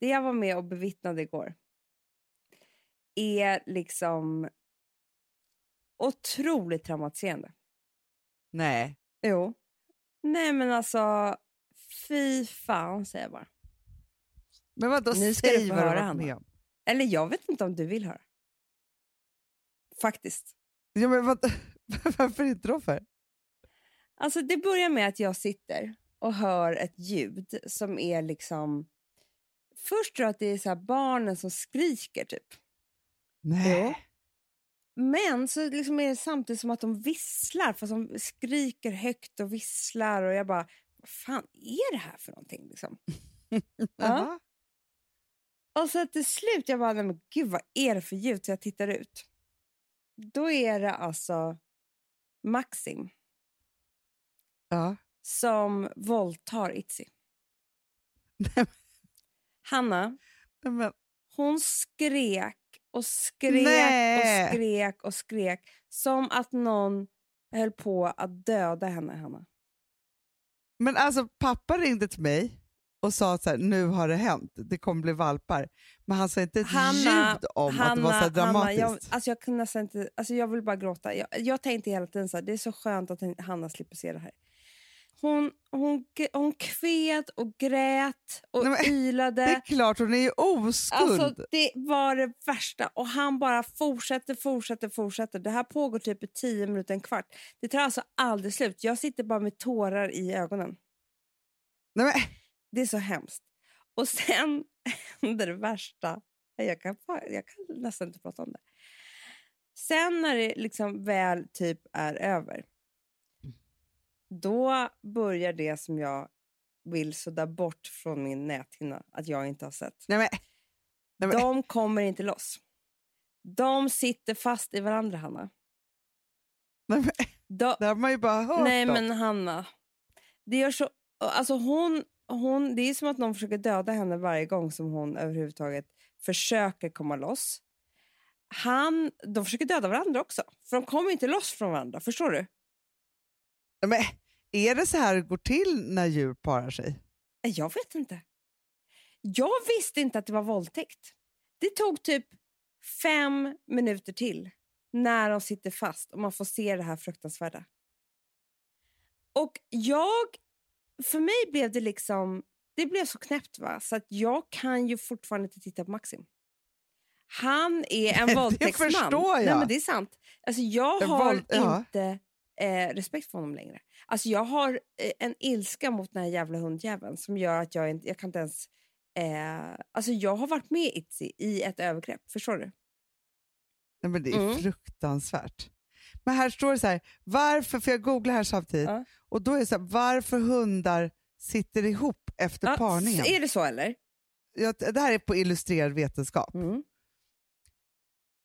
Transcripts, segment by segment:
det jag var med och bevittnade igår är liksom otroligt traumatiserande. Nej. Jo. Nej men alltså, fy fan säger jag bara. Men vadå, Nu ska säg du få vad höra, Hanna. med. Eller jag vet inte om du vill höra. Faktiskt. Ja, men vad, varför inte då för? Alltså det börjar med att jag sitter och hör ett ljud som är liksom... Först tror jag att det är så barnen som skriker typ. Nej. Men så liksom är det samtidigt som att de visslar, fast de skriker högt och visslar och jag bara, vad fan är det här för någonting liksom? Jaha. Och så till slut, jag bara, nej men gud vad är det för ljud? Så jag tittar ut. Då är det alltså Maxim Ja. som våldtar Itzy. Hanna, Men, hon skrek och skrek Nej. och skrek och skrek som att någon höll på att döda henne, Hanna. men alltså pappa ringde till mig och sa att så här, nu har det hänt, det kommer bli valpar. Men han sa inte ett ljud om att det var så här Hanna, dramatiskt. jag, alltså jag, kunde inte, alltså jag vill bara gråta. Jag, jag tänkte hela tiden så här, det är så skönt att Hanna slipper se det här. Hon, hon, hon kvet och grät och Nej, men, ylade. Det är klart, hon är ju oskuld. Alltså, det var det värsta. Och han bara fortsätter, fortsätter, fortsätter. Det här pågår typ i tio minuter, en kvart. Det tar alltså aldrig slut. Jag sitter bara med tårar i ögonen. Nej, men, Det är så hemskt. Och sen händer det värsta. Jag kan, jag kan nästan inte prata om det. Sen när det liksom väl typ är över. Då börjar det som jag vill sudda bort från min näthinna att jag inte har sett. nej, men, nej, men, De kommer inte loss. De sitter fast i varandra, Hanna. nej, men, De, det har man ju bara hört nej, om. men Hanna. Det, gör så, alltså hon, hon, det är som att någon försöker döda henne varje gång som hon överhuvudtaget försöker komma loss. Han, de försöker döda varandra också, för de kommer inte loss från varandra. Förstår du? Men, är det så här det går till när djur parar sig? Jag vet inte. Jag visste inte att det var våldtäkt. Det tog typ fem minuter till när de sitter fast och man får se det här fruktansvärda. Och jag... För mig blev det liksom... Det blev så knäppt va? så att jag kan ju fortfarande inte titta på Maxim. Han är en Det våldtäktsman. förstår jag. Nej, men det är sant. Alltså, jag har våld- ja. inte eh, respekt för honom längre. Alltså, jag har eh, en ilska mot den här jävla hundjäveln som gör att jag inte, jag kan inte ens... Eh, alltså, jag har varit med Itzy i ett övergrepp. Förstår du? Nej, men det är Mm. fruktansvärt. Men här står det så här, varför, för jag googlar här samtidigt, Ja. och då är det så här, varför hundar sitter ihop efter Ja, parningen. Är det så eller? Ja, det här är på illustrerad vetenskap. Mm.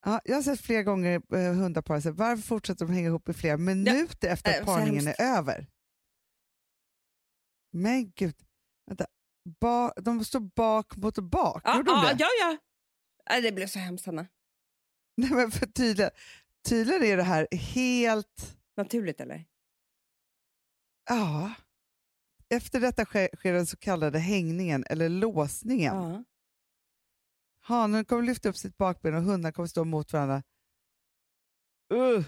Ja, jag har sett flera gånger eh, hundar para sig. Varför fortsätter de hänga ihop i flera minuter efter Äh, att så parningen är över? Men gud, vänta. Ba, de står bak mot bak. Ja, Gjorde de ja, det? ja, ja. Nej, det blev så hemskt, Hanna. Nej, men för tydligen, tydligen är det här helt... Naturligt, eller? Ja. Efter detta sker, sker den så kallade hängningen eller låsningen. Ja. Hanen kommer lyfta upp sitt bakben och hundarna kommer stå mot varandra. Uh.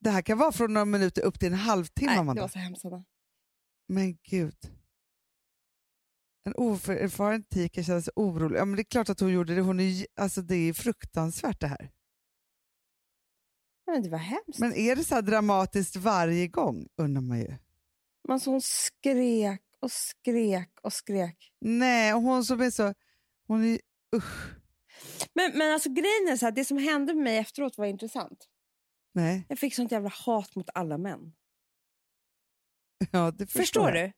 Det här kan vara från några minuter upp till en halvtimme, Nej, det var så hemskt. Men gud. En oerfaren tiker känner sig orolig. Ja, men det är klart att hon gjorde det. Hon är, alltså, det är fruktansvärt det här. Men det var hemskt. Men är det så dramatiskt varje gång, undrar man ju. Alltså, hon skrek och skrek och skrek. Nej, och hon som är så... Hon är, usch. Men, men alltså, grejen är så här, det som hände med mig efteråt var intressant. Nej, Jag fick sånt jävla hat mot alla män. ja, det förstår, Förstår jag. du?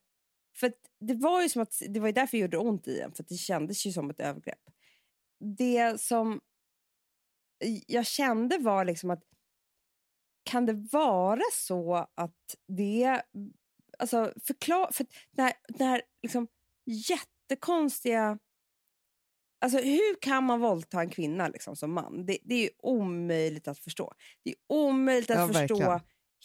För det var ju som att, det var ju därför det gjorde ont i en, för det kändes ju som ett övergrepp. Det som jag kände var liksom att kan det vara så att det... Alltså förklar, för den här liksom jättekonstiga... Alltså hur kan man våldta en kvinna liksom, som man? Det, det är omöjligt att förstå. Det är omöjligt att Ja, förstå verkligen.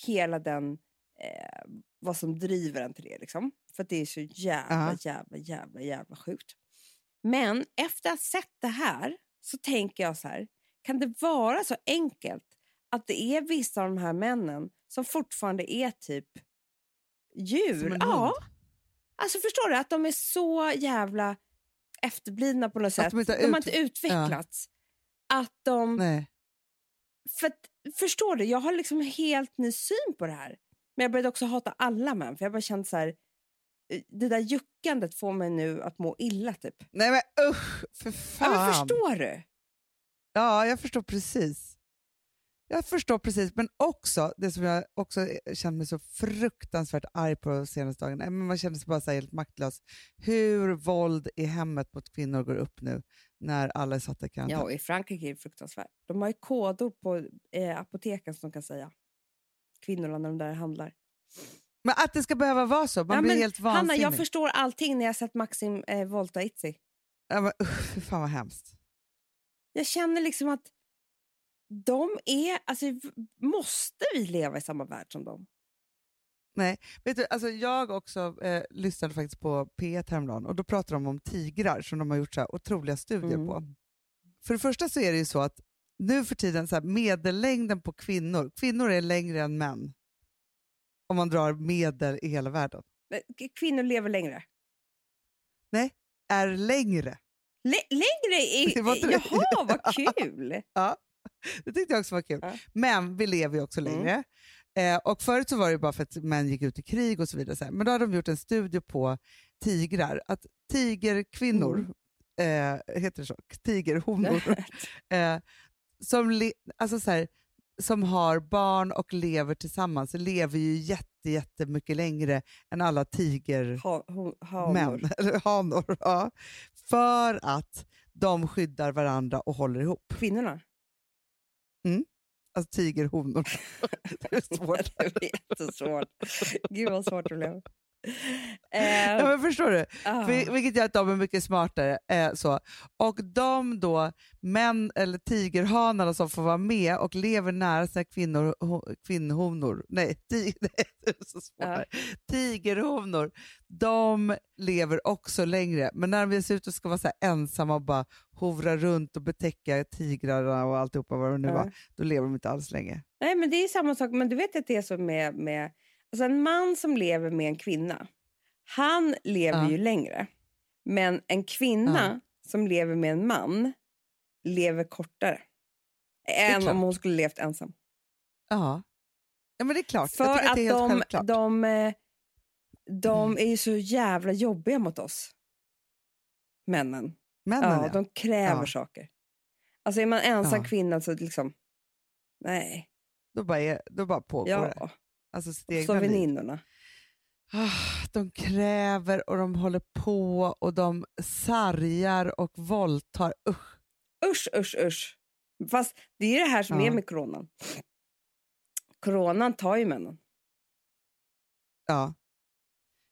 hela den eh, vad som driver en till det. Liksom. För det är så jävla, uh -huh. jävla, jävla, jävla sjukt. Men efter att ha sett det här så tänker jag så här, kan det vara så enkelt att det är vissa av de här männen som fortfarande är typ djur? Ja. Alltså förstår du? Att de är så jävla efterblivna på något sätt. De, de har inte utvecklats. Ja. Att de... Nej. För att, förstår du? Jag har liksom en helt ny syn på det här. Men jag började också hata alla män. För jag bara kände så här, eh, det där juckandet får mig nu att må illa typ. Nej men usch, för fan. Ja, men förstår du? Ja, jag förstår precis. Jag förstår precis, men också det som jag också känner mig så fruktansvärt arg på de senaste dagarna, man känner sig bara så helt maktlös. Hur våld i hemmet mot kvinnor går upp nu när alla är satta i karantän. Ja, i Frankrike är det fruktansvärt. De har ju kodor på eh, apoteken som de kan säga. Kvinnorna när de där handlar. Men att det ska behöva vara så, man ja, blir helt vansinnig. Hanna, jag förstår allting när jag sett Maxim eh, våldta Itzy. Ja, men, uh, fan vad hemskt. Jag känner liksom att de är... Alltså, måste vi leva i samma värld som dem? Nej, vet du, alltså jag också eh, lyssnade faktiskt på P1 häromdagen och då pratade de om tigrar som de har gjort så här otroliga studier mm. på. För det första så är det ju så att nu för tiden så här, medellängden på kvinnor, kvinnor är längre än män om man drar medel i hela världen. Kvinnor lever längre? Nej, är längre. L längre? I, jaha, vad kul! ja, det tyckte jag också var kul. Ja. Men vi lever ju också mm. längre. Mm. Eh, och Förut så var det bara för att män gick ut i krig och så vidare. Så Men då hade de gjort en studie på tigrar. Att tigerkvinnor, mm. eh, heter det så? Tigerhonor. eh, som, alltså så här, som har barn och lever tillsammans lever ju jätte, jättemycket längre än alla tigermän. Ha, hanor. hanor ja. För att de skyddar varandra och håller ihop. Kvinnorna? Mm. Alltså tigerhonor. det är svårt. det är jättesvårt. Gud vad svårt det blev. ja, men förstår du? Uh. vilket gör att de är mycket smartare. Eh, så. Och de då, män eller tigerhanarna som får vara med och lever nära sina kvinnor, ho, kvinnhonor, nej, tig. Uh. tigerhonor, de lever också längre. Men när de ser ut att ska vara så ensamma och bara hovra runt och betäcka tigrarna och alltihopa vad det nu uh. var, då lever de inte alls länge. Nej, men det är samma sak. Men du vet att det är så med, med Alltså en man som lever med en kvinna, han lever ja. ju längre. Men en kvinna ja. som lever med en man lever kortare. Än om hon skulle levt ensam. Ja. ja, men det är klart. För att, att de, de, eh, de mm. är ju så jävla jobbiga mot oss. Männen. Männen ja, ja. De kräver saker. Alltså är man ensam kvinna så liksom... Nej. Då bara, är, då bara pågår det. Alltså sitt egna Så väninnorna. Ah, de kräver och de håller på och de sargar och våldtar. Usch. Usch, usch, usch. Fast det är det här som ja. är med coronan. Coronan tar ju männen. Ja.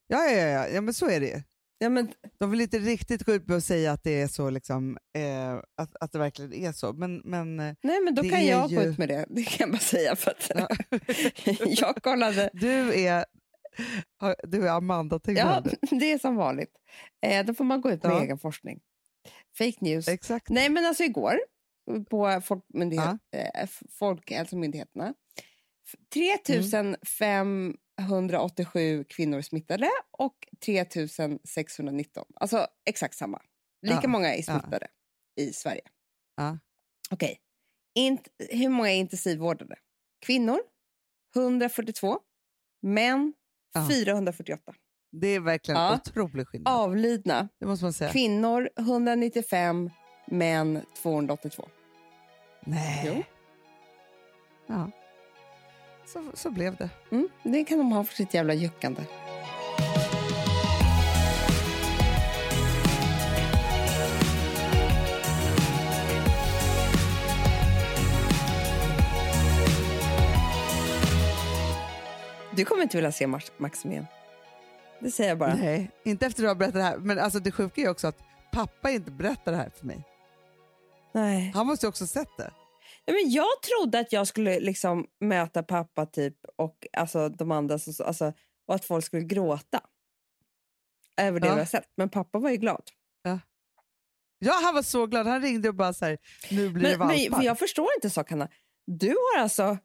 Ja, ja, ja, ja, men så är det ju. Ja, men... De vill inte riktigt gå ut och säga att det är så, liksom, eh, att, att det verkligen är så. Men, men, Nej, men då kan jag ju... gå ut med det. Det kan jag bara säga. För att ja. jag kollade. Du är, du är Amanda Ja, det är som vanligt. Eh, då får man gå ut med ja. egen forskning. Fake news. Exakt. Nej, men alltså igår på Folkmyndighet, ja. eh, Folkhälsomyndigheterna 3500 187 kvinnor smittade och 3 619. Alltså exakt samma. Lika ja. många är smittade ja. i Sverige. Ja. Okej. Okay. hur många är intensivvårdade? Kvinnor 142. Män 448. Det är verkligen ja. otrolig skillnad. Avlidna. Det måste man säga. Kvinnor 195, män 282. Nej. Jo. Ja så, så blev det. Mm, det kan de ha för sitt jävla juckande. Du kommer inte vilja se Maxim igen. Det säger jag bara. Nej, inte efter att du har berättat det här. Men alltså det sjuka är också att pappa inte berättar det här för mig. Nej. Han måste ju också sett det. Men jag trodde att jag skulle liksom möta pappa typ och alltså, de andra. Så, alltså, och att folk skulle gråta över det ja. vi har sett. Men pappa var ju glad. Ja. ja, han var så glad. Han ringde och bara så här, nu blir men, det valpar. Men jag förstår inte, sa Hanna. Du har alltså...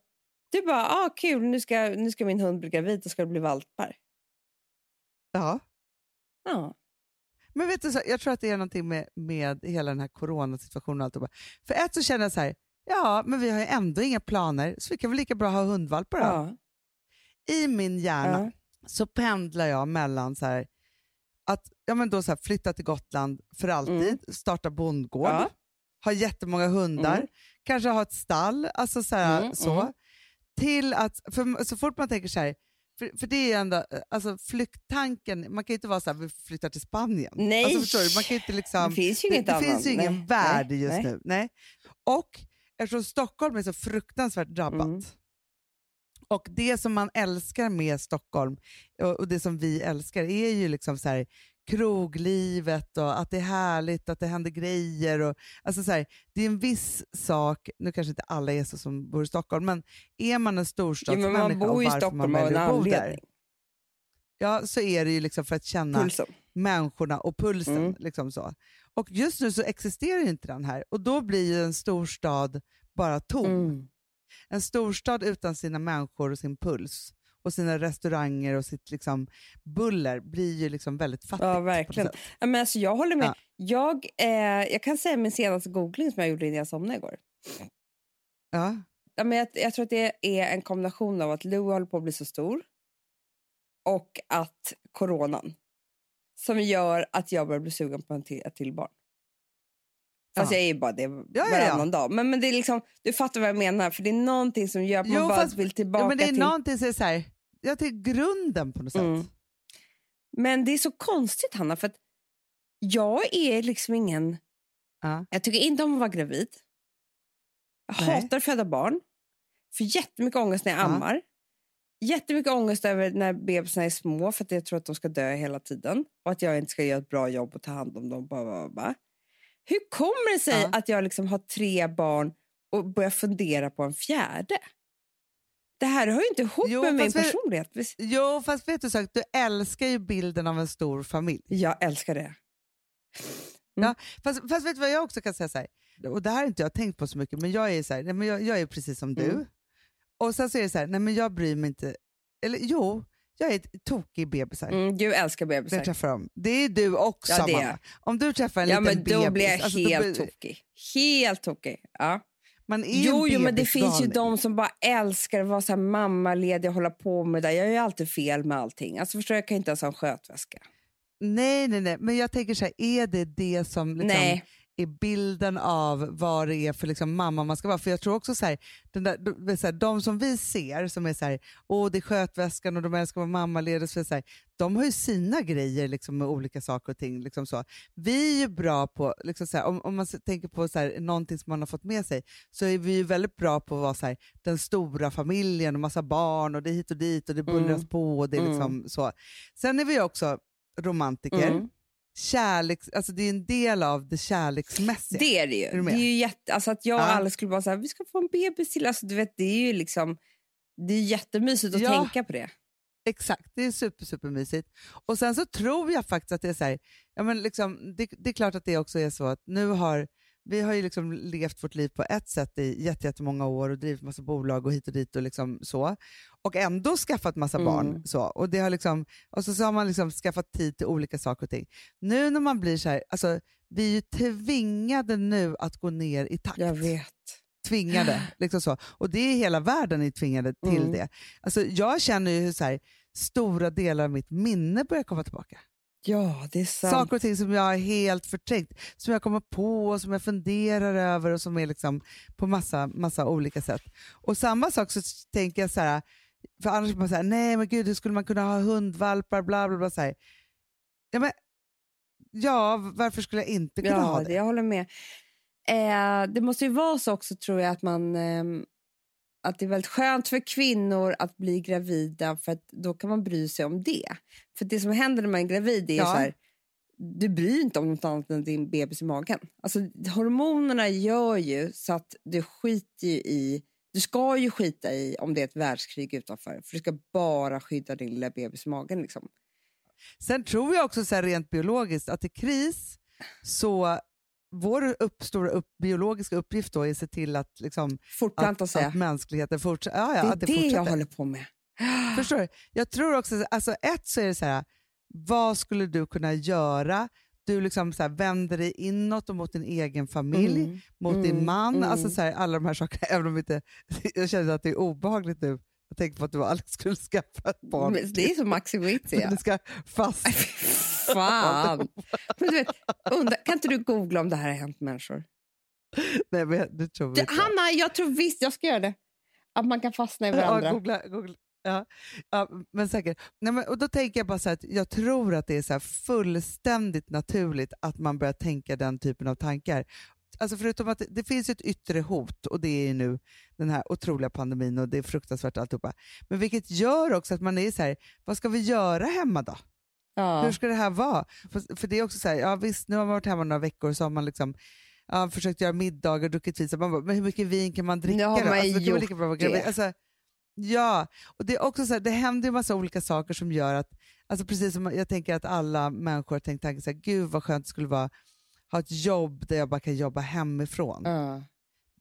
Du bara, ah, kul, nu ska, nu ska min hund bli gravid och ska det bli valpar. Ja. Ja. Men vet du, så, jag tror att det är någonting med, med hela den här coronasituationen. Och allt. För ett så känner jag så här, ja, men vi har ju ändå inga planer, så vi kan väl lika bra ha hundvalpar då. Ja. I min hjärna ja. så pendlar jag mellan så här, att ja, men då så här, flytta till Gotland för alltid, mm. starta bondgård, ja. ha jättemånga hundar, mm. kanske ha ett stall, alltså så, här, mm. så. Mm. Till att, för så fort man tänker så här, för, för det är ändå, alltså flykttanken, man kan ju inte vara så här, vi flyttar till Spanien. Nej! Alltså, förstår du? Man kan inte liksom, det finns ju inget det, det finns ju ingen nej. värld nej. just nej. nu. Nej. Och eftersom Stockholm är så fruktansvärt drabbat, mm. och det som man älskar med Stockholm, och, det som vi älskar, är ju liksom så här, kroglivet och att det är härligt, att det händer grejer. Och, alltså så här, det är en viss sak, nu kanske inte alla är så som bor i Stockholm, men är man en storstadsmänniska ja, man bor i Stockholm av en anledning. Ja, så är det ju liksom för att känna pulsen. människorna och pulsen. Mm. Liksom så. Och just nu så existerar inte den här och då blir en storstad bara tom. Mm. En storstad utan sina människor och sin puls och sina restauranger och sitt liksom buller blir ju liksom väldigt fattigt. Ja, verkligen. Men alltså, jag håller med. Ja. Jag, eh, jag kan säga min senaste googling som jag gjorde innan jag somnade igår. Ja. Ja, men jag, jag tror att det är en kombination av att Lou håller på att bli så stor och att coronan som gör att jag börjar bli sugen på en till, ett till barn. Fast ja. jag är ju bara det ja, varannan ja, dag. Men, men det är liksom, du fattar vad jag menar, för det är någonting som gör att man bara fast, vill tillbaka men det är till... någonting som är så här, ja, till grunden på något sätt. Mm. Men det är så konstigt, Hanna, för att jag är liksom ingen... Ja. Jag tycker inte om att vara gravid. Jag Nej. hatar att föda barn. Får jättemycket ångest när jag ammar. Jättemycket ångest över när bebisarna är små för att jag tror att de ska dö hela tiden. Och att jag inte ska göra ett bra jobb och ta hand om dem. Bara, bara, bara. Hur kommer det sig ja. att jag liksom har tre barn och börjar fundera på en fjärde? Det här hör ju inte ihop jo, med min personlighet. Vi, jo, fast vet du sak, du älskar ju bilden av en stor familj. Jag älskar det. Mm. Ja, fast, fast vet du vad jag också kan säga? Så här, och Det här har inte jag tänkt på så mycket, men jag är, så här, men jag, jag är precis som mm. du. Och sen så är det så här, nej men jag bryr mig inte. Eller jo, jag är tokig i bebisar. Mm, du älskar bebisar. Jag träffar dem. Det är du också, ja, mamma. Om du träffar en ja, liten bebis. Ja, men då blir jag alltså, helt blir... tokig. Helt tokig. Ja. Man är jo, jo, men det finns ju de som bara älskar att vara så här mammaledig och hålla på med det. Jag gör ju alltid fel med allting. Alltså förstår jag kan inte ens ha en skötväska. Nej, nej, nej. Men jag tänker så här, är det det som liksom, nej är bilden av vad det är för liksom mamma man ska vara. För jag tror också så här, den där, de, så här, de som vi ser som är så här, åh det är skötväskan och de älskar att vara mammaledig, så här, de har ju sina grejer liksom, med olika saker och ting. Liksom så. Vi är ju bra på, liksom så här, om, om man tänker på så här, någonting som man har fått med sig, så är vi ju väldigt bra på att vara så här, den stora familjen och massa barn och det är hit och dit och det bullras mm. på. Och det är liksom mm. så. Sen är vi också romantiker. Mm kärlek, alltså det är en del av det kärleksmässiga. Det är det ju. Är det är ju jätte, alltså att jag och ja. alla skulle vara så här, vi ska få en bebis till. Alltså du vet, det är ju liksom, det är jättemysigt att ja. tänka på det. Exakt, det är super, supermysigt. Och sen så tror jag faktiskt att det är så här, ja men liksom, det, det, är klart att det också är så att nu har vi har ju liksom levt vårt liv på ett sätt i jättemånga år och drivit massa bolag och hit och dit och liksom så. Och ändå skaffat massa mm. barn. Så. Och, det har liksom, och så, så har man liksom skaffat tid till olika saker och ting. Nu när man blir så här, alltså, vi är ju tvingade nu att gå ner i takt. Jag vet. Tvingade. Liksom så. Och det är hela världen är tvingade till mm. det. Alltså, jag känner ju hur så här, stora delar av mitt minne börjar komma tillbaka. Ja, det är sant. Saker och ting som jag har helt förträngt, som jag kommer på och som jag funderar över och som är liksom på massa, massa olika sätt. Och samma sak så tänker jag så här, för annars man säga nej men gud hur skulle man kunna ha hundvalpar, bla bla bla. Så här. Ja, men, ja, varför skulle jag inte kunna ja, ha det? Jag håller med. Eh, det måste ju vara så också tror jag att man eh, att det är väldigt skönt för kvinnor att bli gravida för att då kan man bry sig om det. För det som händer när man är gravid är ja. så här, du bryr inte om något annat än din bebis i magen. Alltså, hormonerna gör ju så att du skiter i Du ska ju skita i om det är ett världskrig utanför, för du ska bara skydda din lilla bebis i magen. Liksom. Sen tror jag också så rent biologiskt att i kris så vår upp, stora upp, biologiska uppgift då är att se till att, liksom, Fortplanta att, sig. att mänskligheten fortsätter. Ja, ja, det är att det, det fortsätter. jag håller på med. Förstår du? Jag tror också, alltså ett så är det så här, vad skulle du kunna göra? Du liksom så här, vänder dig inåt och mot din egen familj, Mm. mot Mm. din man. Mm. Alltså så här, alla de här sakerna, även om inte, jag känner att det är obehagligt nu. Jag tänker på att du och Alex skulle skaffa ett barn. Men Det är som Maxi. Men Ja. ska fast. Fan! Men du vet, undra, kan inte du googla om det här har hänt människor? Nej, men det tror inte. Hanna, jag tror visst jag ska göra det. Att man kan fastna i varandra. Ja, googla, googla. Ja, ja, men säkert. Nej, men, och då tänker jag bara så här att jag tror att det är så fullständigt naturligt att man börjar tänka den typen av tankar. Alltså förutom att det, det finns ett yttre hot och det är ju nu den här otroliga pandemin och det är fruktansvärt alltihopa. Men vilket gör också att man är så här, vad ska vi göra hemma då? Ja. Hur ska det här vara? För, för det är också så här, ja visst nu har man varit hemma några veckor så har man liksom ja, försökt göra middagar, druckit vin, så man bara, men hur mycket vin kan man dricka har då? man Alltså, gjort lika bra det. Alltså, ja, och det är också så här, det händer ju massa olika saker som gör att, alltså precis som jag tänker att alla människor har tänkt tanken så här, gud vad skönt det skulle vara ha ett jobb där jag bara kan jobba hemifrån. Ja.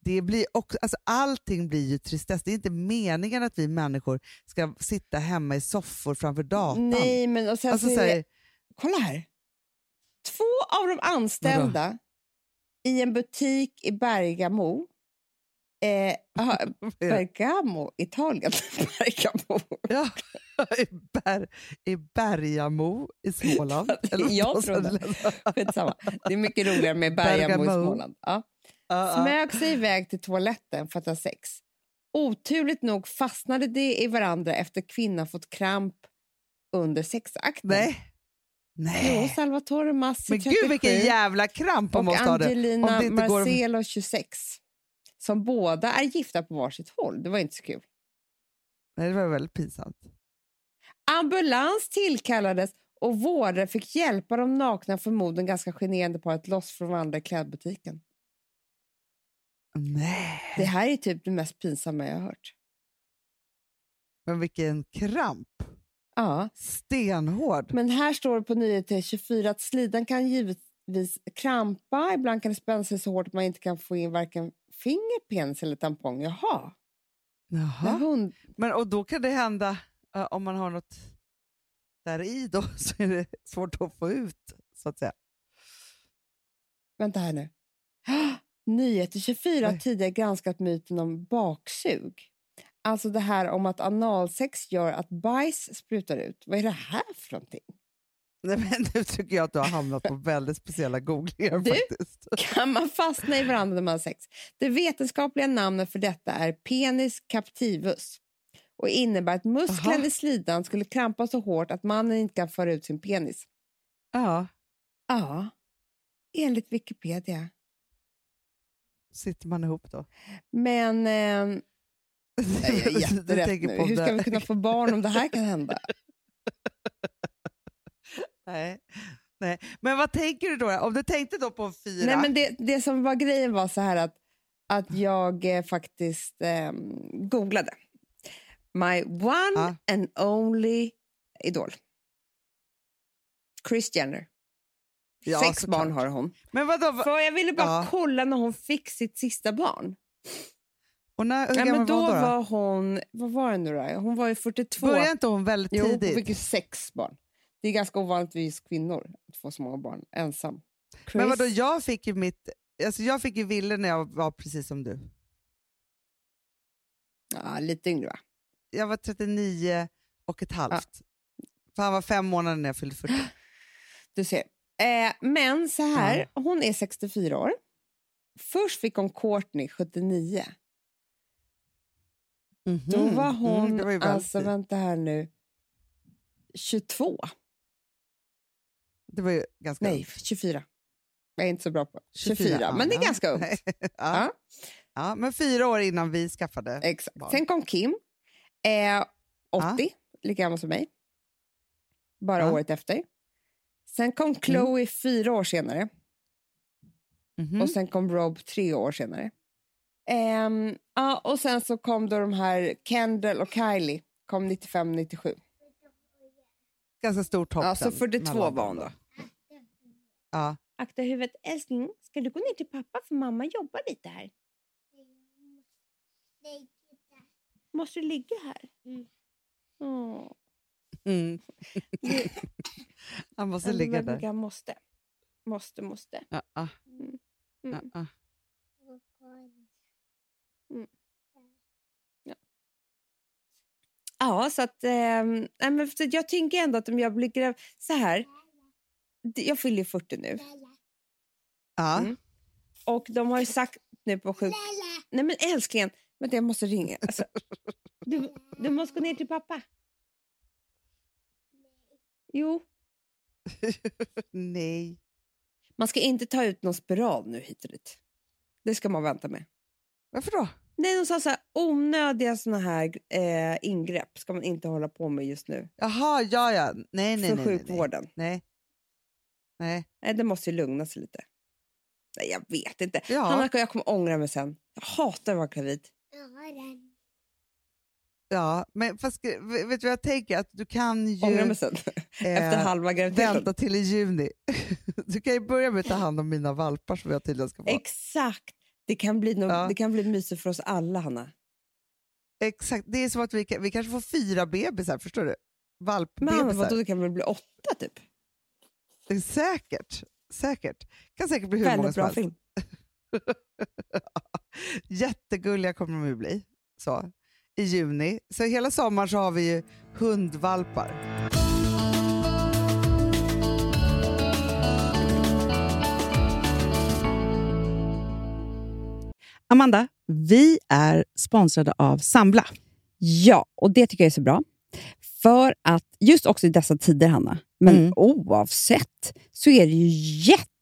Det blir också, alltså allting blir ju tristess. Det är inte meningen att vi människor ska sitta hemma i soffor framför datorn. Nej, men och sen alltså, så är det, Kolla här. Två av de anställda i en butik i Bergamo Eh, aha, Bergamo, Italien. Bergamo. Ja, i, Ber, i Bergamo i Småland. Eller Jag trodde. Skitsamma. Det är mycket roligare med Bergamo, i Bergamo. Småland. Ja. Ja. Smög sig iväg till toaletten för att ha sex. Oturligt nog fastnade de i varandra efter kvinnan fått kramp under sexakten. Nej. Jo, Nej. Salvatore Massi, Men 37, gud vilken jävla kramp hon och måste ha det. Angelina Om det inte går- Marcelo, 26, som båda är gifta på varsitt håll. Det var inte så kul. Nej, det var väldigt pinsamt. Ambulans tillkallades och vårdare fick hjälpa de nakna, förmodligen ganska generande paret loss från varandra i klädbutiken. Nej. Det här är typ det mest pinsamma jag har hört. Men vilken kramp. Ja, Stenhård. men här står det på nyheter 24 att slidan kan givetvis krampa. Ibland kan det spänna sig så hårt att man inte kan få in varken finger, penis eller tampong. Jaha. Jaha. hund... Men, och då kan det hända, eh, om man har något där i då, så är det svårt att få ut, så att säga. Vänta här nu. Nyheter 24 har tidigare granskat myten om baksug. Alltså det här om att analsex gör att bajs sprutar ut. Vad är det här för någonting? Nej, men nu tycker jag att du har hamnat på väldigt speciella googlingar Du? faktiskt. Kan man fastna i varandra när man har sex? Det vetenskapliga namnet för detta är penis captivus och innebär att musklerna Aha. i slidan skulle krampa så hårt att mannen inte kan föra ut sin penis. Ja, Ja, enligt Wikipedia. Sitter man ihop då? Men eh, jag är jätterätt nu. Hur ska vi kunna få barn om det här kan hända? Nej. Nej. Men vad tänker du då? Om du tänkte då på fyra? Nej, men det, det som var grejen var så här att, att jag eh, faktiskt eh, googlade. My one Ja. and only idol. Chris Jenner. Ja, Sex såklart. barn har hon. men vadå? va- För jag ville bara Ja. kolla när hon fick sitt sista barn. Och när, hur Ja, gammal men då var hon då? var hon, vad var det nu då? Hon var ju 42. Började inte hon väldigt Jo, hon tidigt? fick ju sex barn. Det är ganska ovanligt för kvinnor att få så många barn ensam. Chris, Men vadå, jag fick ju mitt... Alltså jag fick ju Ville när jag var precis som du. ja, lite yngre va? Jag var 39 och ett halvt. För han var fem månader när jag fyllde 40. Du ser. Eh, men så här, hon är 64 år. Först fick hon Courtney 79. Då Mhm. var hon, Mm, var alltså vänta här nu, 22. Det var ju ganska Nej, ungt. 24. Jag är inte så bra på 24, ja, men det är ja. ganska ungt. ja. Ja, Ja, men fyra år innan vi skaffade. exakt. barn. Sen kom Kim, eh, 80, lika gammal som mig. Bara Ja. året efter. Sen kom Chloe fyra år senare. Mhm. Och sen kom Rob tre år senare. Um, ja, och sen så kom då de här Kendall och Kylie kom 95-97. Ganska stort hopp. Ja, så 42 var hon då. Ja. Akta huvudet. Älskling, ska du gå ner till pappa för mamma jobbar lite här? Måste du ligga här? Mm. Oh. Mm. Han måste ligga där. Jag måste. Måste, måste. Ja, ja. Mm. Mm. Ja, mm. ja. ja, så att... Eh, men jag tänker ändå att om jag blir gravid... Så här. Jag fyller 40 nu. Ja. Mm. Och de har ju sagt nu på sjuk... Nej men älsklingen, vänta jag måste ringa. Alltså, du, du måste gå ner till pappa. Jo. Nej. Man ska inte ta ut någon spiral nu hit och dit. Det ska man vänta med. Varför då? Nej, de sa så här, onödiga såna här eh, ingrepp ska man inte hålla på med just nu. Jaha, ja, ja. Nej, nej, För nej, sjukvården. Nej. Nej. Nej, det måste ju lugna sig lite. Nej, jag vet inte. Ja. Hanna, jag kommer ångra mig sen. Jag hatar att vara gravid. Ja, men fast, vet du vad jag tänker? Att du kan ju... Sen. Efter eh, halva graviditeten. Vänta till i juni. Du kan ju börja med att ta hand om mina valpar som jag tydligen ska få. Exakt. Det kan bli, no Ja. det kan bli mysigt för oss alla, Hanna. Exakt. Det är som att vi, kan, vi kanske får fyra bebisar, förstår du? Men Valpbebisar. vadå, det kan väl bli åtta typ? Det är säkert. Säkert. kan säkert bli hur många Väldigt som bra helst. film. Jättegulliga kommer de ju bli. Så. I juni. Så hela sommaren så har vi ju hundvalpar. Amanda, vi är sponsrade av Sambla. Ja, och det tycker jag är så bra. För att just också i dessa tider, Hanna, men Mm. oavsett, så är det ju jätte,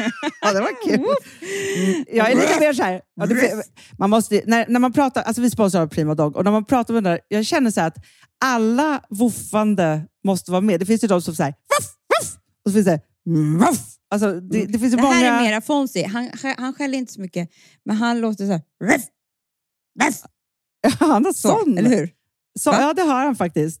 ja, det var kul. Mm, jag är lite mer så här. Ja, det, man måste, när, när man pratar, alltså vi sponsrar Prima Dog och när man pratar med den där, jag känner så här att alla woofande måste vara med. Det finns ju de som säger voff, voff, och så finns det voff. Alltså, det, det finns ju Det många... här är mera Fonzie. Han, han skäller inte så mycket, men han låter så här... Ruff, ruff, Han har så, sån. eller hur? Så, ja, det har han faktiskt.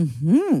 Mm-hmm.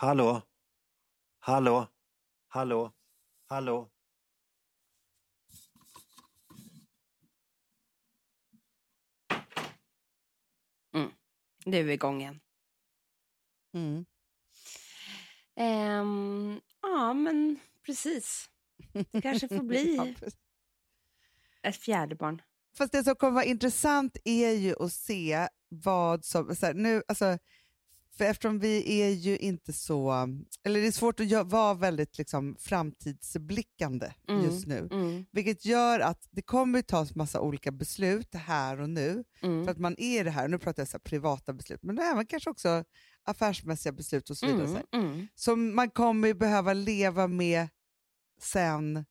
Hallå? Hallå? Hallå? Hallå? Mm. Nu är vi igång igen. Mm. Um, ja, men precis. Det kanske får bli ett fjärde barn. Fast det som kommer vara intressant är ju att se vad som... Så här, nu, alltså, för eftersom vi är ju inte så... Eller det är svårt att vara väldigt liksom, framtidsblickande mm, just nu. Mm. Vilket gör att det kommer tas massa olika beslut här och nu. Mm. För att man är det här, nu pratar jag så privata beslut, men även kanske också affärsmässiga beslut och så vidare. Mm, så mm. Som man kommer behöva leva med sen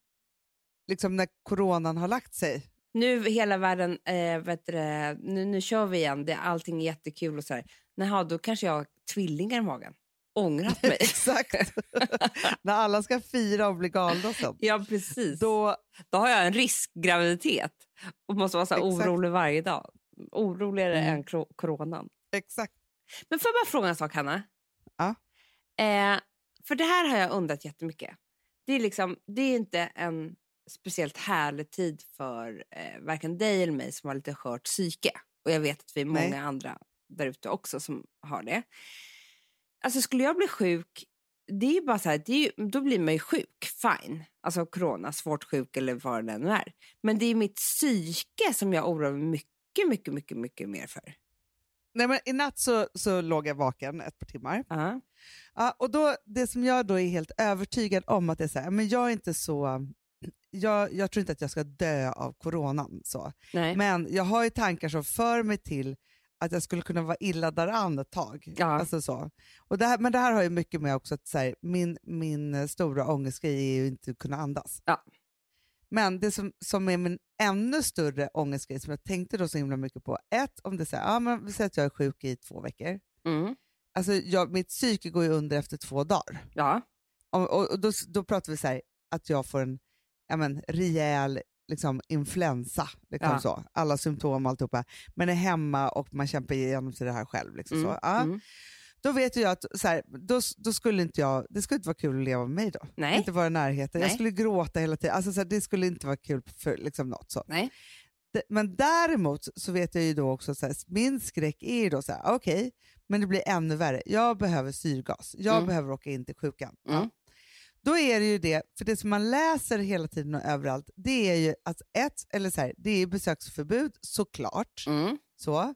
liksom när coronan har lagt sig. Nu hela världen, äh, vet du, nu, nu kör vi igen, det, allting är jättekul och så här. Naha, då kanske jag tvillingar i magen. Ångrat mig. Exakt. När alla ska fira och bli galna sen. Ja, precis. Då, då har jag en riskgraviditet och måste vara så orolig varje dag. Oroligare mm. än coronan. Exakt. Men får jag bara fråga en sak, Hanna? Ja. Eh, för det här har jag undrat jättemycket. Det är, liksom, det är inte en speciellt härlig tid för eh, varken dig eller mig som har lite skört psyke. Och jag vet att vi är många Nej. andra där ute också som har det. Alltså skulle jag bli sjuk, det är bara så här, ju, då blir man ju sjuk, fine. Alltså corona, svårt sjuk eller vad det nu är. Men det är mitt psyke som jag oroar mig mycket, mycket, mycket, mycket mer för. Nej, men I natt så, så låg jag vaken ett par timmar. Uh -huh. ja, och då, Det som jag då är helt övertygad om att det är så här, men jag är inte så jag, jag, tror inte att jag ska dö av coronan. Så. Nej. Men jag har ju tankar som för mig till att jag skulle kunna vara illa däran ett tag. Ja. Alltså så. Och det här, men det här har ju mycket med också att så här, min, min stora ångestgrej är ju inte att kunna andas. Ja. Men det som, som är min ännu större ångestgrej som jag tänkte då så himla mycket på, ett, om det säger, ja, men vi säger att jag är sjuk i två veckor. Mm. Alltså jag, mitt psyke går ju under efter två dagar. Ja. Och, och, och då, då pratar vi så här, att jag får en ja, men, rejäl liksom, influensa, liksom ja. så. alla symptom och alltihopa, men är hemma och man kämpar igenom sig det här själv. Liksom, mm. så. Ja. Mm. Då vet jag att så här, då, då skulle inte jag, det skulle inte vara kul att leva med mig då. Nej. Inte vara i närheten. Nej. Jag skulle gråta hela tiden. Alltså, så här, det skulle inte vara kul för liksom, något. Så. Nej. men däremot så vet jag ju då också, så här, min skräck är ju då så här, okej, okay, men det blir ännu värre. Jag behöver syrgas. Jag mm. behöver åka in till sjukan. Mm. Då är det ju det, för det som man läser hela tiden och överallt, det är ju att ett, eller så här, det är besöksförbud såklart, mm. så.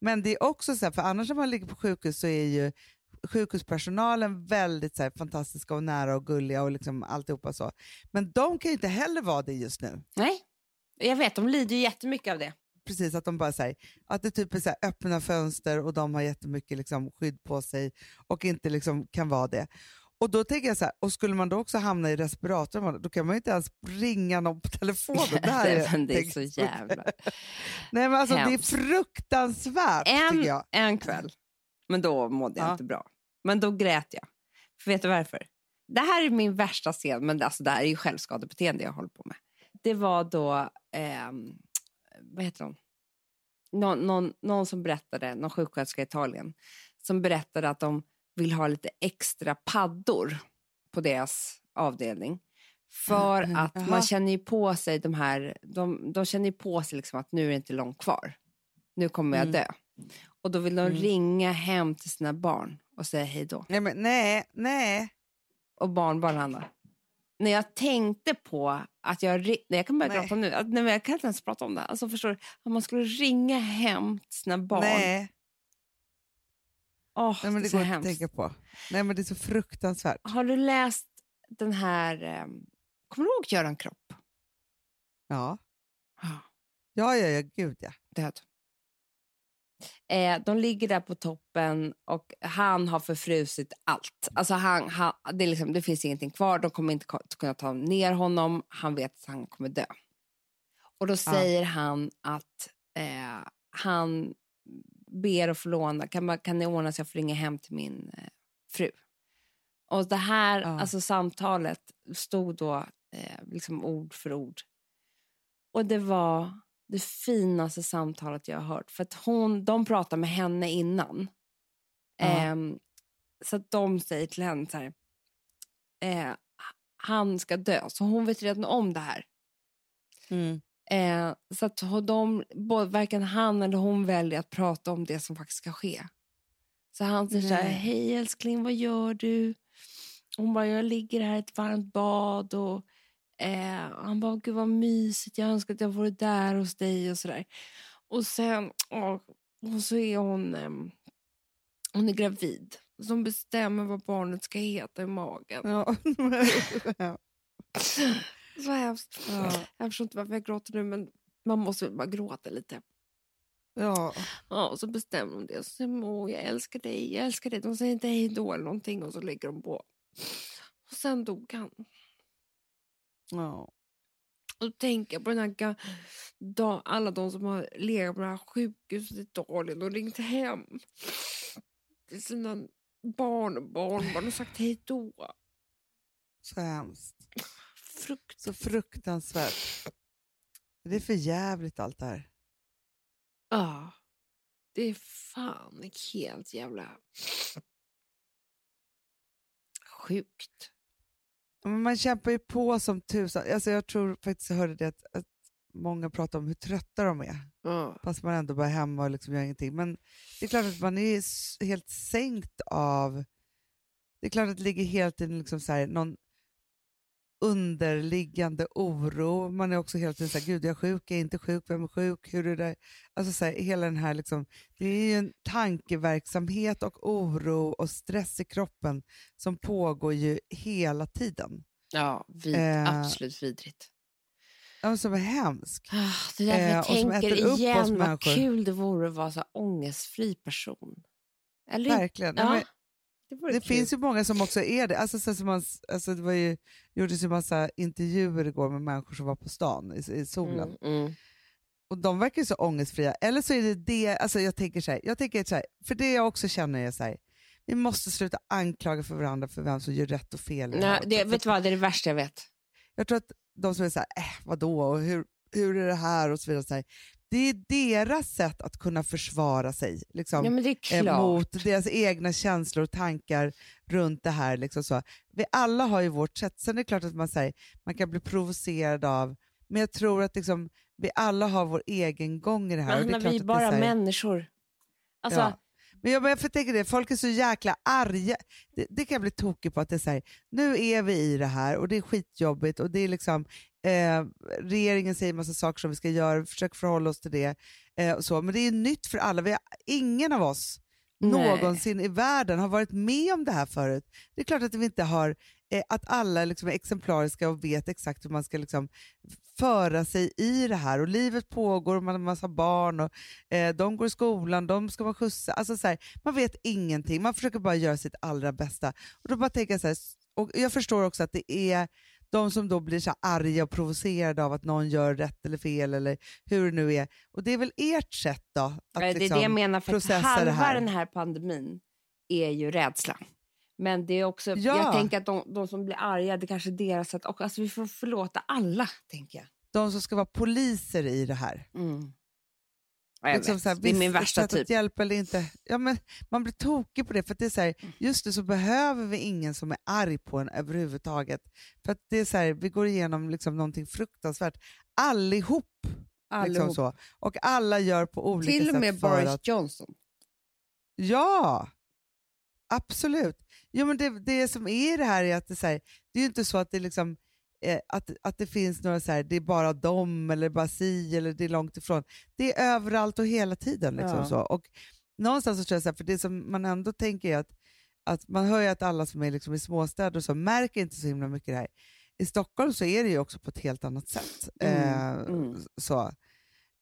men det är också så här, för annars när man ligger på sjukhus så är ju sjukhuspersonalen väldigt så här, fantastiska och nära och gulliga och liksom alltihopa så. Men de kan ju inte heller vara det just nu. Nej, jag vet, de lider ju jättemycket av det. Precis, att de bara säger att det typ är så öppna fönster och de har jättemycket liksom, skydd på sig och inte liksom kan vara det. Och då tänker jag så här, och skulle man då också hamna i respiratorn, då kan man ju inte ens ringa någon på telefonen. Det, här är, det är så jävla Nej, men alltså, Det är fruktansvärt, en, tycker jag. En kväll, men då mådde jag ja. inte bra. Men då grät jag. För vet du varför? Det här är min värsta scen, men alltså, det här är ju självskadebeteende jag håller på med. Det var då, eh, vad heter hon? Någon, någon, någon som berättade, någon sjuksköterska i Italien, som berättade att de vill ha lite extra paddor på deras avdelning. För mm, att aha. man känner ju på sig de här, de, de känner på sig liksom att nu är det inte långt kvar. Nu kommer jag mm. dö. Och då vill de mm. ringa hem till sina barn och säga hej då. Nej, men, nej, nej. Och barnbarn, Hanna. När jag tänkte på att jag... Nej, jag kan börja Nej. gråta nu. Att, nej, jag kan inte ens prata om det. Alltså, förstår du? Att man skulle ringa hem till sina barn. Nej, Åh, nej men det det går inte att tänka på. Nej, men det är så fruktansvärt. Har du läst den här... Eh, kommer du ihåg Göran Kropp? Ja, Ja. ja, ja, ja gud ja. död. Eh, de ligger där på toppen och han har förfrusit allt. Alltså han, han, det, är liksom, det finns ingenting kvar, de kommer inte kunna ta ner honom. Han vet att han kommer dö. Och då säger han att eh, han ber att få låna, kan, man, kan ni ordna så jag får ringa hem till min eh, fru? Och det här Ja. alltså samtalet stod då eh, liksom ord för ord. Och det var det finaste samtalet jag har hört. För att hon, de pratar med henne innan. Ja. Ehm, så att de säger till henne så här, eh, han ska dö. Så hon vet redan om det här. Mm. Eh, så att de, både, varken han eller hon väljer att prata om det som faktiskt ska ske. Så han säger så här, hej älskling, vad gör du? Hon bara, jag ligger här i ett varmt bad. Och, eh, han bara, gud vad mysigt, jag önskar att jag vore där hos dig och sådär. Och sen, åh, och så är hon, ehm, hon är gravid. Som bestämmer vad barnet ska heta i magen. Ja. Så hemskt. Ja. Jag förstår inte varför jag gråter nu, men man måste väl bara gråta lite. ja. Ja, och så bestämmer de det. Och så säger jag älskar dig, jag älskar dig. De säger inte hej då eller någonting och så lägger de på. Och sen dog han. ja. Och då tänker jag på den här, ga- da, alla de som har legat på det här sjukhuset i Italien och ringt hem till sina barn och barnbarn och sagt hej då. Så hemskt. Frukt. Så fruktansvärt. Det är för jävligt allt det här. Ja. Det är fan helt jävla sjukt. Men man kämpar ju på som tusan. Alltså jag tror faktiskt jag hörde det att, att många pratar om hur trötta de är. Ja. Fast man ändå bara är hemma och liksom gör ingenting. Men det är klart att man är helt sänkt av... Det är klart att det ligger helt i liksom så här, någon underliggande oro. Man är också hela tiden så här, gud är jag sjuk, är jag inte sjuk, vem är sjuk, hur är det? Alltså så här, hela den här liksom, det är ju en tankeverksamhet och oro och stress i kroppen som pågår ju hela tiden. Ja, vid, Eh. absolut vidrigt. Ja, Som är hemskt. Ah, Det är därför Eh, jag och som tänker igen vad människor. kul det vore att vara så ångestfri person. Eller Verkligen. Nej, Ja, men- det Det finns ju många som också är det. Alltså, så som man, alltså, det var ju, gjordes ju massa intervjuer igår med människor som var på stan i, i solen. Mm, mm. Och de verkar ju så ångestfria. Eller så är det det, alltså jag tänker så här, jag tänker så här, för det jag också känner är så här, vi måste sluta anklaga för varandra för vem som gör rätt och fel. Nej, det, vet du vad, det är det värsta jag vet. Jag tror att de som är så här, äh, vadå, och hur, hur är det här och så vidare. Så här, det är deras sätt att kunna försvara sig. Liksom Ja, eh, mot deras egna känslor och tankar runt det här. Liksom så. Vi alla har ju vårt sätt. Sen är det klart att man, säger, man kan bli provocerad av, men jag tror att liksom, vi alla har vår egen gång i det här. Men klart vi är bara här- människor. Alltså, Ja. Men jag, jag tänka det, folk är så jäkla arga. Det, det kan jag bli tokig på att det är så här, nu är vi i det här och det är skitjobbigt och det är liksom, eh, regeringen säger massa saker som vi ska göra, försöker förhålla oss till det. Eh, och så. Men det är nytt för alla, vi har, ingen av oss Nej. någonsin i världen har varit med om det här förut. Det är klart att vi inte har, eh, att alla liksom är exemplariska och vet exakt hur man ska liksom föra sig i det här. Och livet pågår, och man har en massa barn, och eh, de går i skolan, de ska man skjutsa. Alltså så här, man vet ingenting, man försöker bara göra sitt allra bästa. Och då bara tänker jag så här, och jag förstår också att det är de som då blir så arga och provocerade av att någon gör rätt eller fel eller hur det nu är. Och det är väl ert sätt då? Att det är liksom det jag menar, för att halva här. den här pandemin är ju rädsla. Men det är också, Ja. jag tänker att de, de som blir arga, det kanske är deras sätt. Och alltså, vi får förlåta alla, tänker jag. De som ska vara poliser i det här. Mm. Ja, jag Liksom vet. så här, det är min värsta sätt typ. Att hjälpa eller inte. Ja, men man blir tokig på det, för det är så här, just nu så behöver vi ingen som är arg på en överhuvudtaget. För att det är så här, vi går igenom liksom någonting fruktansvärt allihop. Liksom Allihop. så. Och alla gör på olika Till och sätt med Boris att... Johnson. Ja! Absolut. Jo, men det, det som är det här är att det, så här, det är ju inte så att det liksom eh, att, att det finns några så här, det är bara dem eller bara si eller det är långt ifrån. Det är överallt och hela tiden. Liksom Ja. så. Och någonstans så tror jag så här, för det som man ändå tänker är att, att man hör ju att alla som är liksom i småstäder och så märker inte så himla mycket det här. I Stockholm så är det ju också på ett helt annat sätt. Mm, Eh, mm. Så.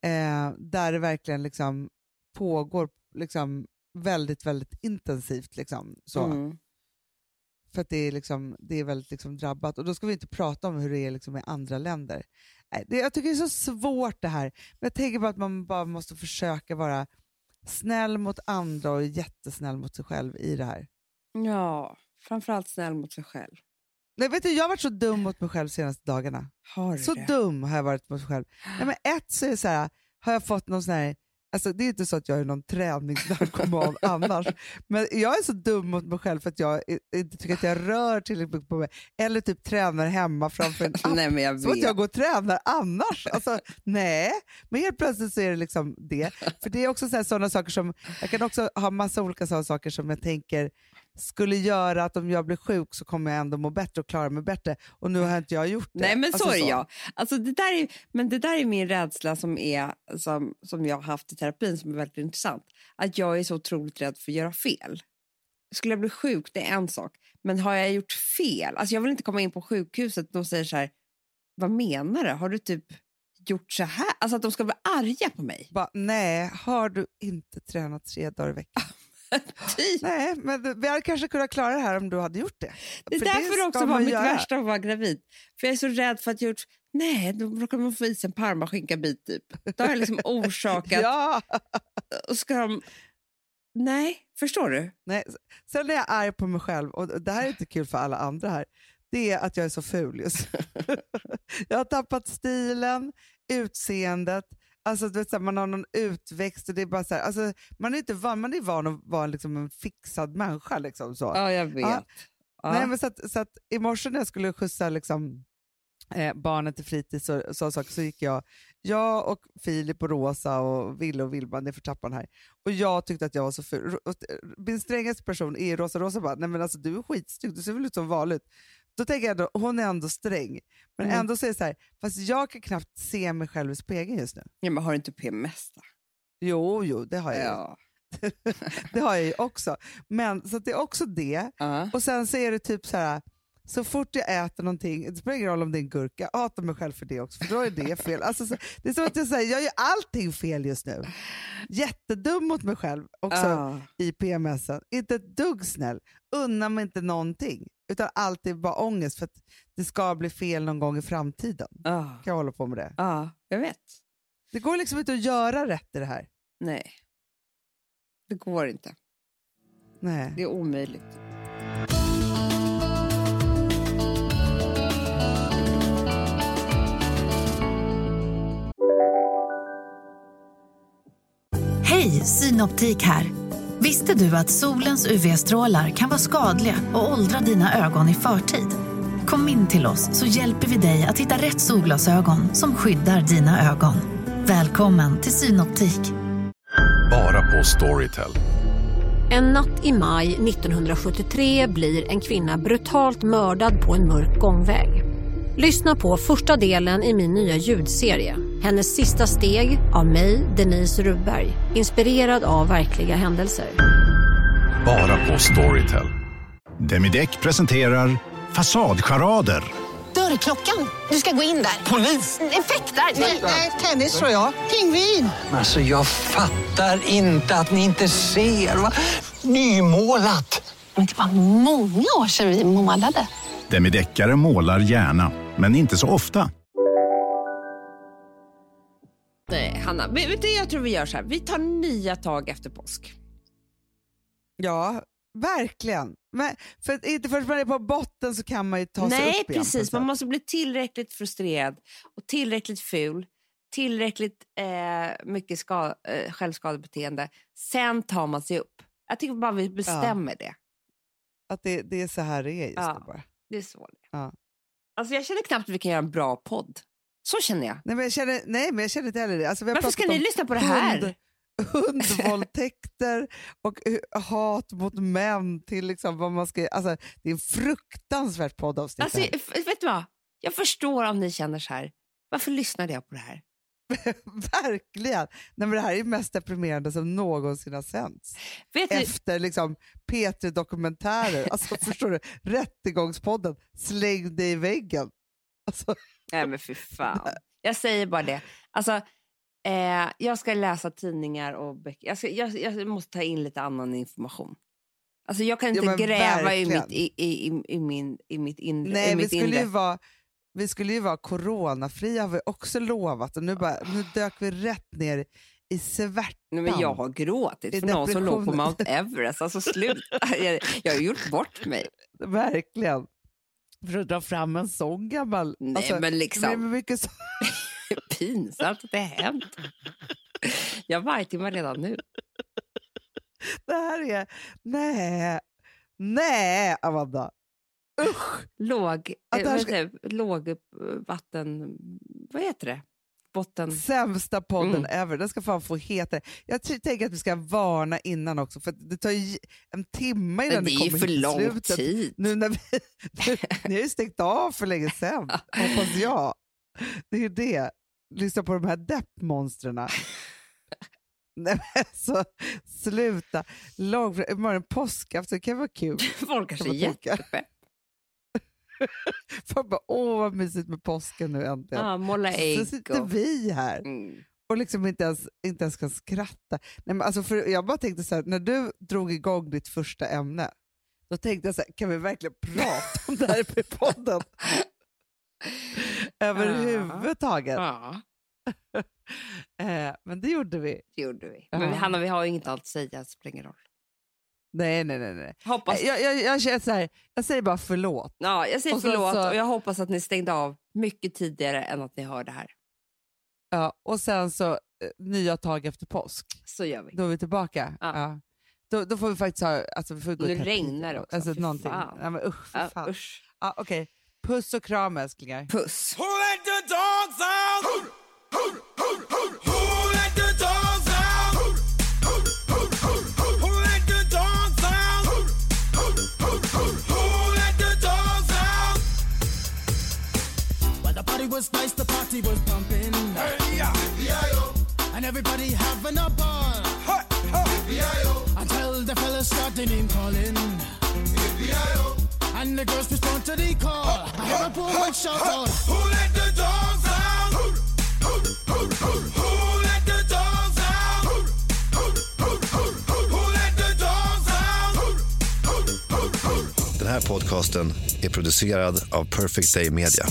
Eh, där det verkligen liksom pågår liksom väldigt, väldigt intensivt. Liksom, så. Mm. För att det är, liksom, det är väldigt liksom drabbat. Och då ska vi inte prata om hur det är liksom i andra länder. Nej, det, jag tycker det är så svårt det här. Men jag tänker bara att man bara måste försöka vara snäll mot andra och jättesnäll mot sig själv i det här. Ja, framförallt snäll mot sig själv. Nej, vet du, jag har varit så dum mot mig själv de senaste dagarna. Har Så det? dum har jag varit mot mig själv. Nej, men ett så är det så här, har jag fått någon sån här, alltså det är inte så att jag är någon träningsnarkoman annars, men jag är så dum mot mig själv för att jag inte tycker att jag rör tillräckligt mycket på mig. Eller typ tränar hemma framför en app. Nej, men jag Som att vet. jag går och tränar annars. Alltså, nej, men helt plötsligt så är det liksom det. För det är också sådana saker som, jag kan också ha massa olika sådana saker som jag tänker skulle göra att om jag blir sjuk så kommer jag ändå må bättre och klara mig bättre. Och nu har inte jag gjort det. Nej, men så Alltså är jag. Alltså, det där är, men det där är min rädsla som, är, som, som jag har haft i terapin som är väldigt intressant. Att jag är så otroligt rädd för att göra fel. Skulle jag bli sjuk, det är en sak. Men har jag gjort fel? Alltså, jag vill inte komma in på sjukhuset och de säger så här, vad menar du? Har du typ gjort så här? Alltså att de ska bli arga på mig. Bara, nej, har du inte tränat tre dagar i veckan? Typ. nej, men vi hade kanske kunnat klara det här om du hade gjort det. Det är För därför det också var mitt göra. värsta att vara gravid. För jag är så rädd för att jag gjort... Nej, då råkar man få i sig en parmaskinkabit typ. Då har jag liksom orsakat... Ja. Och ska de... Nej, förstår du? Nej. Sen är jag arg på mig själv, och det här är inte kul för alla andra här, det är att jag är så ful just. Jag har tappat stilen, utseendet, alltså, du vet, så här, man har någon utväxt och det är bara så här, alltså, man är inte van, man är van att vara liksom en fixad människa. Liksom, så. Ja, jag vet. Ja. Ja. Nej, men så att, så att I morse när jag skulle skjutsa liksom, eh, barnen till fritids och så, saker, så gick jag, jag och Filip och Rosa och Ville och Vilma ner för trappan här. Och jag tyckte att jag var så ful. Eh, Min strängaste person är Rosa. Rosa bara, nej men alltså du är skitsnygg, du ser väl ut som vanligt. Då tänker jag ändå, hon är ändå sträng. Men Mm. ändå det så här, fast jag kan knappt se mig själv i spegeln just nu. Ja, men har du inte PMS då? Jo, jo, det har jag. Ja. det har jag ju också. Men så det är också det. Ja. Och sen så är det typ så här, så fort jag äter någonting, det spelar ingen roll om det är en gurka, jag hatar mig själv för det också, för då är det fel. Alltså, så, det är som att jag säger, jag gör allting fel just nu. Jättedum mot mig själv också Ja. i PMSen. Inte ett dugg snäll, unnar mig inte någonting. Utan alltid bara ångest för att det ska bli fel någon gång i framtiden. Ja. Kan jag hålla på med det. ja, jag vet. Det går liksom inte att göra rätt i det här. Nej. Det går inte. Nej. Det är omöjligt. Hej, Synoptik här. Visste du att solens UV-strålar kan vara skadliga och åldra dina ögon i förtid? Kom in till oss så hjälper vi dig att hitta rätt solglasögon som skyddar dina ögon. Välkommen till Synoptik. Bara på Storytel. En natt i maj 1973 blir en kvinna brutalt mördad på en mörk gångväg. Lyssna på första delen i min nya ljudserie. Hennes sista steg av mig, Denise Rubberg. Inspirerad av verkliga händelser. Bara på Storytel. Demideck presenterar Fasadcharader. Dörrklockan. Du ska gå in där. Polis? Effektar? Nej, tennis tror jag. Pingvin. Alltså jag fattar inte att ni inte ser. Va? Nymålat! Men det var många år sedan vi målade. Demideckare målar gärna, men inte så ofta. Hanna. Vet du, jag tror vi gör så här. Vi tar nya tag efter påsk. Ja, verkligen. Men för att inte förrän man är på botten så kan man ju ta sig Nej, upp igen. på precis. Man måste bli tillräckligt frustrerad och tillräckligt ful. Tillräckligt eh, mycket ska, eh, självskadebeteende. Sen tar man sig upp. Jag tycker bara vi bestämmer det. Att det, det är så här det är just Ja. nu bara. Det är så. det är. Ja. Alltså, jag känner knappt att vi kan göra en bra podd. Så känner jag. Nej, men jag känner, nej, men jag känner inte heller det. Alltså, Varför ska ni lyssna på det här? hund- hundvåldtäkter och hat mot män till liksom vad man ska... Alltså, det är en fruktansvärt poddavsnitt. Alltså, vet du vad? Jag förstår om ni känner så här. Varför lyssnade jag på det här? Verkligen! Nej, men det här är mest deprimerande som någonsin har sänts. Vet Efter liksom, P3-dokumentärer. Alltså, förstår du? Rättegångspodden, släng dig i väggen. Alltså. Nej men fy fan. Jag säger bara det. Alltså, eh, jag ska läsa tidningar och böcker. Jag, ska, jag, jag, måste ta in lite annan information. Alltså, jag kan inte ja, gräva i mitt, i, i, i, min, i mitt inre. Nej, mitt vi skulle inre. ju vara vi skulle ju vara coronafria har vi också lovat och nu, bara, nu dök vi rätt ner i svärtan. Nej, men jag har gråtit för någon som låg på Mount Everest. Alltså sluta, jag, jag har gjort bort mig. Verkligen. För att dra fram en sån gammal... Nej alltså, men liksom. Mycket så... Pinsamt att det har hänt. Jag vargtimmar redan nu. Det här är... Nej. Nej, Amanda. Usch! Låg, ska... låg vatten... Vad heter det? Botten. Sämsta podden mm. ever. Den ska fan få heta det. Jag tänker att vi ska varna innan också, för det tar ju en timme innan det, det kommer för lång slutet. tid. Nu när vi, nu, ni har ju stängt av för länge sedan, hoppas jag. Det är ju det. Lyssna på de här deppmonstren. Nej men så sluta. Lång, imorgon påskafton kan vara kul. Folk kanske är jättepepp. Folk bara, åh vad mysigt med påsken nu äntligen. Ja, måla ägg. Så sitter och... vi här mm. och liksom inte ens, inte ens kan skratta. Nej, men alltså för jag bara tänkte så här, när du drog igång ditt första ämne, då tänkte jag så här, kan vi verkligen prata om det här i podden? Överhuvudtaget. Ja. eh, men det gjorde vi. Det gjorde vi. Men Hanna, vi har ju inget allt att säga, det spelar ingen roll. Nej, nej, nej. nej. Hoppas. Jag, jag, jag, jag, så här, jag säger bara förlåt. Ja, jag säger och förlåt så, och jag hoppas att ni stängde av mycket tidigare än att ni hör det här. Ja, och sen så eh, nya tag efter påsk. Så gör vi. Då är vi tillbaka. Ja. ja. Då, då får vi faktiskt ha... Alltså, vi får gå nu regnar det också. Alltså, någonting. Fan. Ja, men usch, för ja. Usch. Ja, okay. Puss och kram älsklingar. Puss. Was nice, the party was pumping. Hey, yeah. And everybody having a ball. Hey, hey. Until the fellas started name calling. And the girls respond to the call. I hear a boy shout out. Who let the dogs out? Who, who, who, who, who let the dogs out? Who, who, who, who, who let the dogs out? Who, who, who, who. Den här podcasten är producerad av Perfect Day Media.